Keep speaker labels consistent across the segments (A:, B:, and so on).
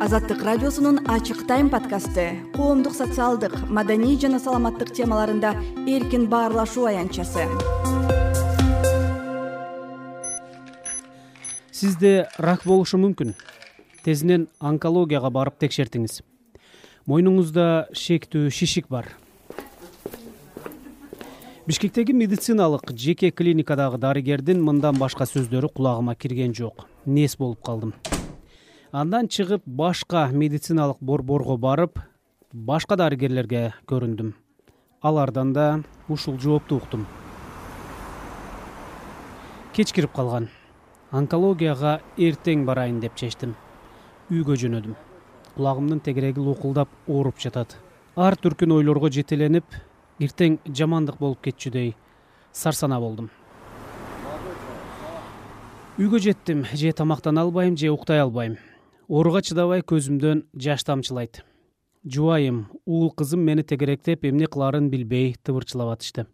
A: азаттык радиосунун ачык тайм подкасты. Коомдук социалдык маданий жана саламаттык темаларында эркин баарлашуу аянтчасы
B: сизде рак болушу мүмкүн. Тезинен онкологияга барып текшертиңиз. Мойнуңузда шектүү шишик бар. Бишкектеги медициналык жеке клиникадагы дарыгердин мындан башка сөздөрү кулагыма кирген жок. Нес болуп калдым андан чыгып башка медициналык борборго барып башка дарыгерлерге көрүндүм. Алардан да ушул жоопту уктум. Кеч кирип калган. Онкологияга эртең барайын деп чечтим. Үйгө жөнөдүм. Кулагымдын тегереги лукулдап ооруп жатат. Ар түркүн ойлорго жетеленип эртең жамандык болуп кетчүдөй сарсанаа болдум. Үйгө жеттим. Же тамактана албайм же уктай албайм ооруга чыдабай көзүмдөн жаш тамчылайт. Жубайым уул кызым мени тегеректеп эмне кылаарын билбей тыбырчылап атышты.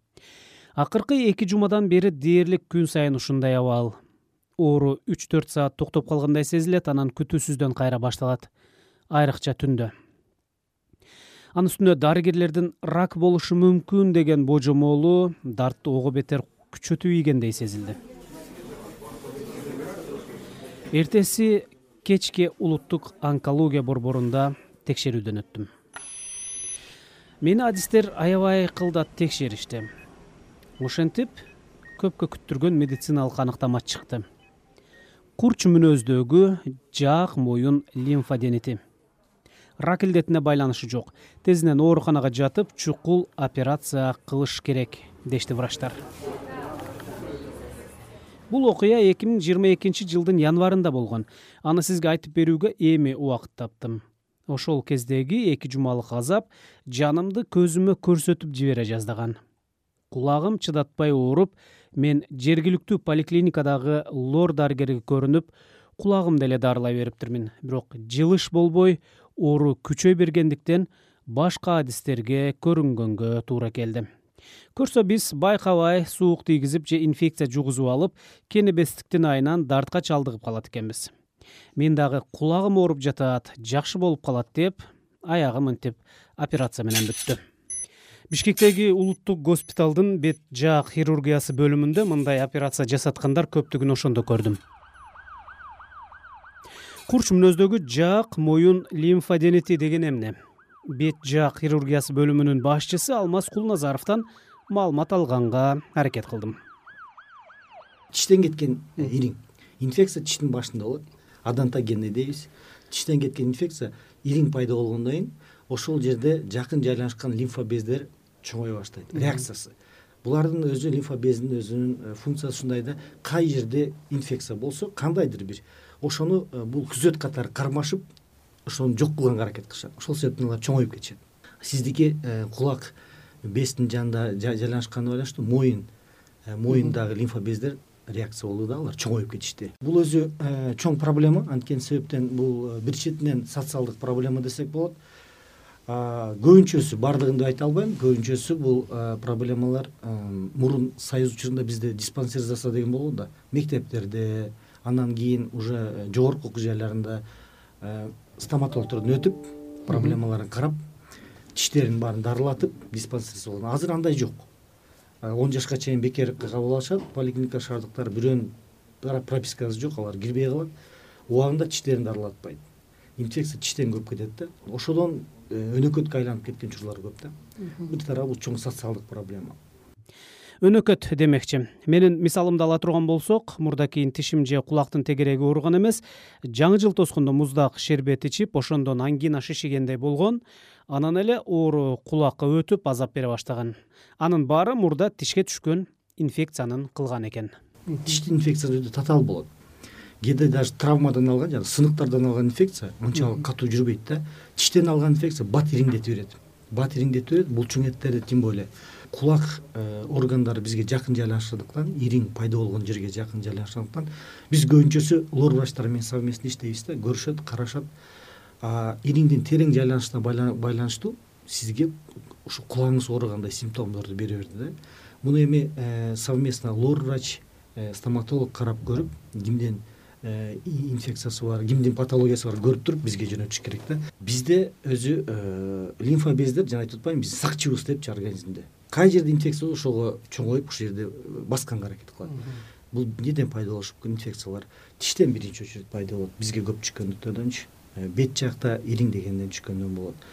B: Акыркы эки жумадан бери дээрлик күн сайын ушундай абал. Оору үч төрт саат токтоп калгандай сезилет анан күтүүсүздөн кайра башталат. Айрыкча түндө. Анын үстүнө дарыгерлердин рак болушу мүмкүн деген божомолу дартты ого бетер күчөтүп ийгендей сезилди. Эртеси кечке улуттук онкология борборунда текшерүүдөн өттүм. Мени адистер аябай кылдат текшеришти. Ошентип көпкө күттүргөн медициналык аныктама чыкты. Курч мүнөздөгү жаак моюн лимфаденити рак илдетине байланышы жок. Тезинен ооруканага жатып чукул операция кылыш керек дешти врачтар бул окуя эки миң жыйырма экинчи жылдын январында болгон. Аны сизге айтып берүүгө эми убакыт таптым. Ошол кездеги эки жумалык азап жанымды көзүмө көрсөтүп жибере жаздаган. Кулагым чыдатпай ооруп мен жергиликтүү поликлиникадагы лор дарыгерге көрүнүп кулагымды эле дарылай бериптирмин. Бирок жылыш болбой оору күчөй бергендиктен башка адистерге көрүнгөнгө туура келди көрсө биз байкабай суук тийгизип же инфекция жугузуп алып кенебестиктин айынан дартка чалдыгып калат экенбиз. Мен дагы кулагым ооруп жатат жакшы болуп калат деп аягы мынтип операция менен бүттү бишкектеги улуттук госпиталдын бет жаак хирургиясы бөлүмүндө мындай операция жасаткандар көптүгүн ошондо көрдүм. Курч мүнөздөгү жаак моюн лимфаденити деген эмне бет жаак хирургиясы бөлүмүнүн башчысы алмаз кулназаровдон маалымат алганга аракет кылдым.
C: Тиштен кеткен э, ириң инфекция тиштин башында болот. Адонтогенный дейбиз. Тиштен кеткен инфекция ириң пайда болгондон кийин ошол жерде жакын жайланышкан лимфа бездер чоңое баштайт реакциясы. Булардын өзү лимфа бездин өзүнүн э, функциясы ушундай да кай жерде инфекция болсо кандайдыр бир. Ошону э, бул күзөт катары кармашып ошону жок кылганга аракет кылышат. Ошол себептен алар чоңоюп кетишет. Сиздики э, кулак бездин жанында жайланышканына байланыштуу моюн моюндагы лимфа бездер реакция болду да алар чоңоюп кетишти. Бул өзү чоң проблема анткени себептен бул бир четинен социалдык проблема десек болот. Көбүнчөсү баардыгын деп айта албайм көбүнчөсү бул проблемалар мурун союз учурунда бизде диспансеризация деген болгон да мектептерде андан кийин уже э, жогорку окуу жайларында э, стоматологдордон өтүп проблемаларын карап тиштерин баарын дарылатып болгон. Азыр андай жок. Он жашка чейин бекер кабыл алышат поликлиника шаардыктар бирөөнүн пропискасы жок алар кирбей калат. Убагында тиштерин дарылатпайт. Инфекция тиштен көп кетет да. Ошодон Э, өнөкөткө айланып кеткен учурлар көп да. Бир тарабы бул чоң социалдык проблема
B: өнөкөт демекчи. Менин мисалымды ала турган болсок мурда кийин тишим же кулактын тегереги ооруган эмес. Жаңы жыл тоскондо муздак шербет ичип ошондон ангина шишигендей болгон. Анан эле оору кулакка өтүп азап бере баштаган. Анын баары мурда тишке түшкөн инфекциянын кылганы экен.
C: Тиштин инфекциясы өтө татаал болот. Кээде даже травмадан алган жана сыныктардан алган инфекция унчалык катуу жүрбөйт да. Тиштен алган инфекция бат ириңдетип берет. Бат ириңдетип берет булчуң эттерди тем более кулак э, органдары бизге жакын жайлашкандыктан ириң пайда болгон жерге жакын жайлашкандыктан биз көбүнчөсү лор врачтар менен совместно иштейбиз да көрүшөт карашат. Ириңдин терең жайланышына байланыштуу сизге ушу кулагыңыз ооругандай симптомдорду бере берди да. Муну эми э, совместно лор врач э, стоматолог карап көрүп кимден э, инфекциясы бар кимдин патологиясы бар көрүп туруп бизге жөнөтүш керек да. Бизде өзү лимфа бездер жана айтып атпаймынбы биздин сакчыбыз депчи организмде кай жерде инфекция болсо ошого чоңоюп ушул жерде басканга аракет кылат. Бул эмнеден пайда болушу мүмкүн инфекциялар тиштен биринчи очередь пайда болот бизге көп түшкөндүктөрдөнчү бет жакта ириңдегенден түшкөндөн болот.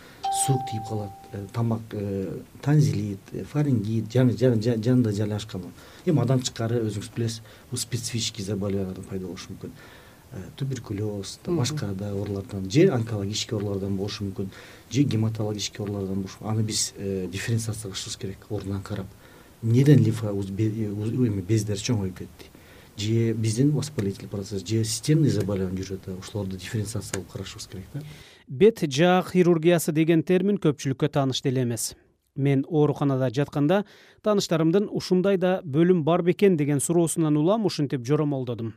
C: Суук тийип калат э, тамак э, танзилит э, фарингит жанында жайлашкан эми андан тышкары өзүңүз билесиз бул специфический заболеваниялардан пайда болушу мүмкүн туберкулез башка да оорулардан же онкологический оорулардан болушу мүмкүн же гематологический оорулардан болушу. Аны биз дифференциация кылышыбыз керек ордунан карап. Эмнеден лимфа эме бездер чоңоюп кетти? Же биздин воспалительный процесс же системный заболевание жүрүп жатабы ошолорду дифференциация кылып карашыбыз керек да.
B: Бет жаак хирургиясы деген термин көпчүлүккө тааныш деле эмес мен ооруканада жатканда тааныштарымдын ушундай да бөлүм бар бекен деген суроосунан улам ушинтип жоромолдодум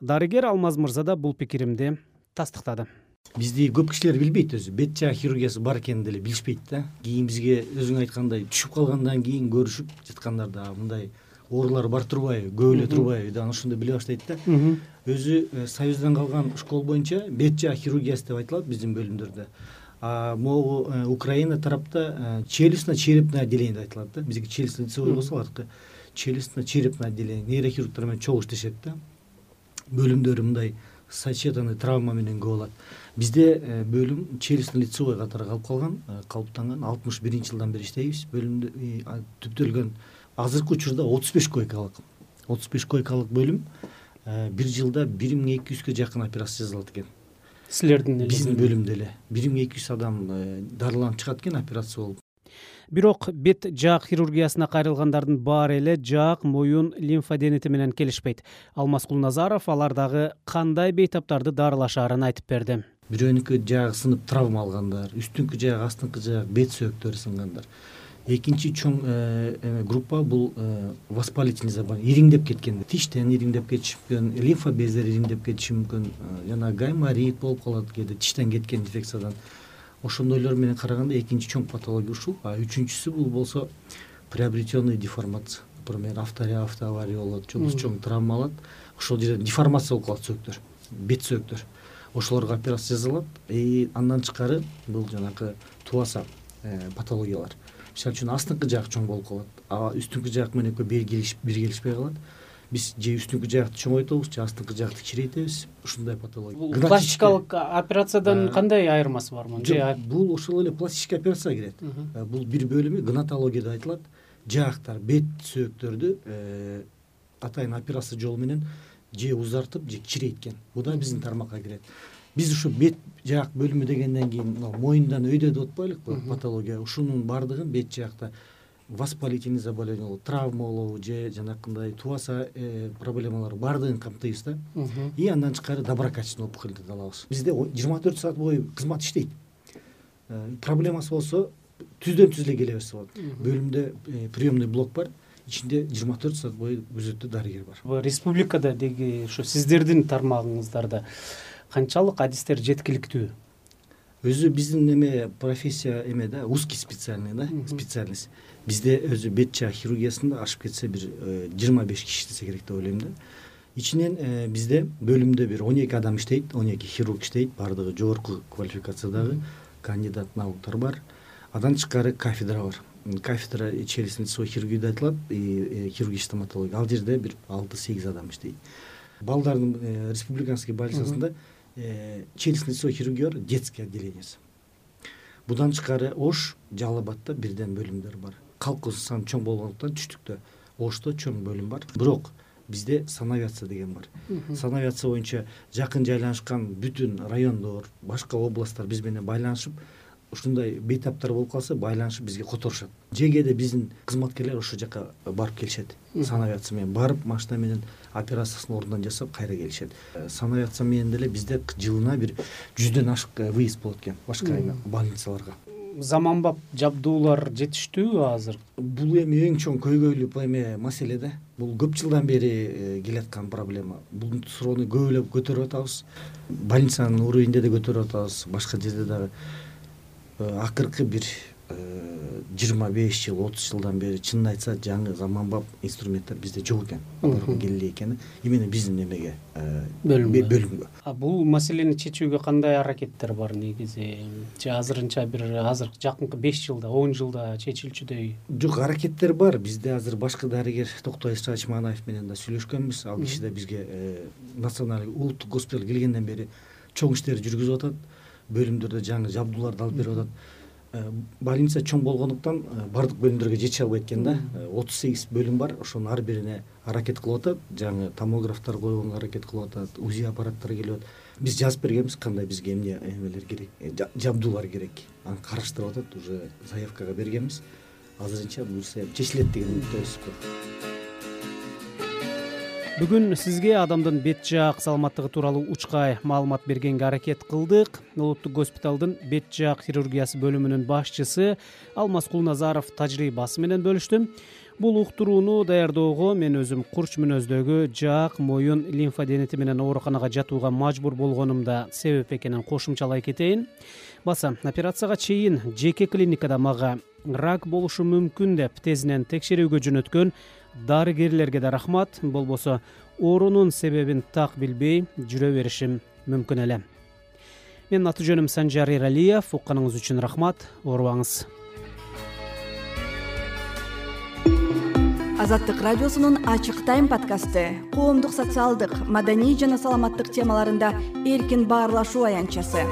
B: дарыгер алмаз мырза да бул пикиримди тастыктады.
C: Бизди көп кишилер билбейт өзү. Бет жаак хирургиясы бар экенин деле билишпейт да. Кийин бизге өзүң айткандай түшүп калгандан кийин көрүшүп жаткандарда мындай оорулар бар турбайбы көп эле турбайбы деп анан ошондо биле баштайт да. Өзү э, союздан калган школ боюнча бет жаак хирургиясы деп айтылат биздин бөлүмдөрдө могу э, украина тарапта э, челюстно черепный отделение деп айтылат да. Биздики челюстно лицевой болсо алардыкы челюстно черепный отделение нейрохирургдор менен чогуу иштешет да. Бөлүмдөрү мындай сочетанный травма менен көп алат бизде бөлүм челюстно лицевой катары калып калган калыптанган. Алтымыш биринчи жылдан бери иштейбиз. Бөлүмдө түптөлгөн азыркы учурда отуз беш койкалык. Отуз беш койкалык бөлүм э, бир жылда бир миң эки жүзгө жакын операция жасалат экен
B: силердин эле
C: биздин бөлүмдө эле. Бир миң эки жүз адам э, дарыланып чыгат экен операция болуп.
B: Бирок бет жаак хирургиясына кайрылгандардын баары эле жаак моюн лимфоденити менен келишпейт. Алмазкул назаров алардагы кандай бейтаптарды дарылашаарын айтып берди.
C: Бирөөнүкү жаагы сынып травма алгандар үстүңкү жаак астыңкы жаак бет сөөктөрү сынгандар экинчи чоң э, эме группа бул э, воспалительный заболевание ириңдеп кеткен. Тиштен ириңдеп кетиши мүмкүн лимфа бездери ириңдеп кетиши мүмкүн. Э, жана гайморит болуп калат кээде тиштен кеткен инфекциядан. Ошондойлор менен караганда экинчи чоң патология ушул. А үчүнчүсү бул болсо приобретенный деформация. Например автоавария болот же болбосо чоң травма алат. Ошол жерде деформация болуп калат сөөктөр бет сөөктөр. Ошолорго операция жасалат. И андан тышкары бул жанагы тубаса патологиялар мисалы үчүн астыңкы жаак чоң болуп калат. А үстүңкү жаак менен экөө бир келишпей калат. Биз же үстүңкү жаакты чоңойтобуз же астыңкы жаакты кичирейтебиз ушундай патология. Бул
B: пластикалык операциядан кандай айырмасы бар мунун
C: жок бул ошол эле пластический операцияга кирет. Э, бул бир бөлүмү гнатология деп айтылат. Жаактар бет сөөктөрдү э, атайын операция жолу менен же узартып же кичирейткен бул да биздин тармакка кирет биз ушу бет жаак бөлүмү дегенден кийин мына моюндан өйдө деп атпайлыкпы патология. Ушунун баардыгын бет жаакта воспалительный заболевание болобу травма болобу же жанакындай тубаса э, проблемалар баардыгын камтыйбыз да. И андан тышкары доброкачественный опухольдорду алабыз. Бизде жыйырма төрт саат бою кызмат иштейт. Э, проблемасы болсо түздөн түз эле келе берсе болот. Бөлүмдө э, приемный блок бар ичинде жыйырма төрт саат бою күзөттүү дарыгер бар.
B: Республикада деги ушу сиздердин тармагыңыздарда канчалык адистер жеткиликтүү?
C: Өзү биздин эме профессия эме да узкий специальный да специальность. Бизде өзү бет жаак хирургиясында ашып кетсе бир э, жыйырма беш киши иштесе керек деп ойлойм да. Ичинен э, бизде бөлүмдө бир он эки адам иштейт он эки хирург иштейт. Баардыгы жогорку квалификациядагы кандидат науктар бар. Андан тышкары кафедра бар. Кафедра челюстно лицевой хирургия деп айтылат и э, хирургический стоматология. Ал жерде бир алты сегиз адам иштейт. Балдардын республиканский больницасында Э, хирургия бар детский отделениясы будан тышкары ош жалал абадта бирден бөлүмдөр бар. Калкыбыздын саны чоң болгондуктан түштүктө ошто чоң бөлүм бар. Бирок бизде санавиация деген бар. Санавиация боюнча жакын жайланышкан бүтүн райондор башка областтар биз менен байланышып ушундай бейтаптар болуп калса байланышып бизге которушат. Же кээде биздин кызматкерлер ошол жака барып келишет. Санавиация менен барып машина менен операциясын ордунан жасап кайра келишет. Э, санавиация менен деле бизде жылына бир жүздөн ашык э, выезд болот экен башка больницаларга.
B: Заманбап жабдуулар жетиштүүбү азыр?
C: Бул эми эң чоң көйгөйлүү эме маселе да. Бул көп жылдан бери э, келаткан проблема. Бул суроону көбүлөп көтөрүп атабыз. Больницанын уровенинде да көтөрүп атабыз. Башка жерде дагы акыркы бир жыйырма беш жыл отуз жылдан бери чынын айтса жаңы заманбап инструменттер бизде жок экен. Аларга келе экен именно биздин эмеге
B: бөлүмгө.
C: бөлүмгө.
B: Бул маселени чечүүгө кандай аракеттер бар негизи? Же азырынча бир азыр жакынкы беш жылда он жылда чечилчүдөй?
C: Жок аракеттер бар. Бизде азыр башкы дарыгер токтой исраилович манаев менен да сүйлөшкөнбүз. Ал киши да бизге национальный улуттук госпиталга келгенден бери чоң иштерди жүргүзүп атат бөлүмдөрдө жаңы жабдууларды алып берип атат. Э, больница чоң болгондуктан э, баардык бөлүмдөргө жете албайт экен да. Э, отуз сегиз бөлүм бар. Ошонун ар бирине аракет кылып атат. Жаңы томографтар коюлганга аракет кылып атат узи аппараттар келип атат. Биз жазып бергенбиз кандай бизге эмне эмелер керек жабдуулар керек аны караштырып атат. Уже заявкага бергенбиз. Азырынча буюрса чечилет деген үмүттөбүз
B: бүгүн сизге адамдын бет жаак саламаттыгы тууралуу учкай маалымат бергенге аракет кылдык. Улуттук госпиталдын бет жаак хирургиясы бөлүмүнүн башчысы алмаз кулназаров тажрыйбасы менен бөлүштү бул уктурууну даярдоого мен өзүм курч мүнөздөгү жаак моюн лимфоденити менен ооруканага жатууга мажбур болгонум да себеп экенин кошумчалай кетейин. Баса операцияга чейин жеке клиникада мага рак болушу мүмкүн деп тезинен текшерүүгө жөнөткөн дарыгерлерге да рахмат. Болбосо оорунун себебин так билбей жүрө беришим мүмкүн эле. Менин аты жөнүм санжар эралиев укканыңыз үчүн рахмат. Оорубаңыз.
A: Азаттык радиосунун ачык тайм подкасты коомдук социалдык маданий жана саламаттык темаларында эркин баарлашуу аянтчасы